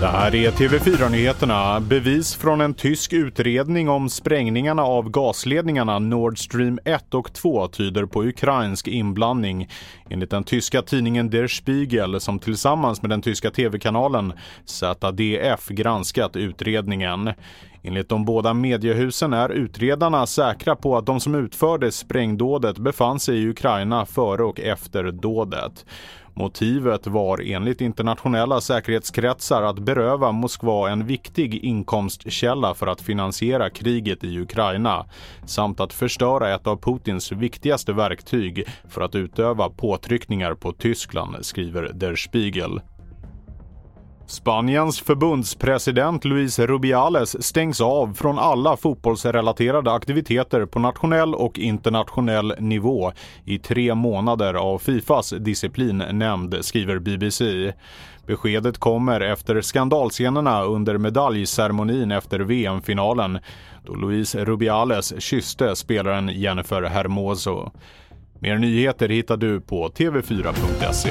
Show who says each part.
Speaker 1: Det här är TV4-nyheterna. Bevis från en tysk utredning om sprängningarna av gasledningarna Nord Stream 1 och 2 tyder på ukrainsk inblandning. Enligt den tyska tidningen Der Spiegel som tillsammans med den tyska tv-kanalen ZDF granskat utredningen. Enligt de båda mediehusen är utredarna säkra på att de som utförde sprängdådet befann sig i Ukraina före och efter dådet. Motivet var enligt internationella säkerhetskretsar att beröva Moskva en viktig inkomstkälla för att finansiera kriget i Ukraina samt att förstöra ett av Putins viktigaste verktyg för att utöva påtryckningar på Tyskland, skriver Der Spiegel. Spaniens förbundspresident Luis Rubiales stängs av från alla fotbollsrelaterade aktiviteter på nationell och internationell nivå i tre månader av Fifas disciplinnämnd, skriver BBC. Beskedet kommer efter skandalscenerna under medaljceremonin efter VM-finalen då Luis Rubiales kysste spelaren Jennifer Hermoso. Mer nyheter hittar du på tv4.se.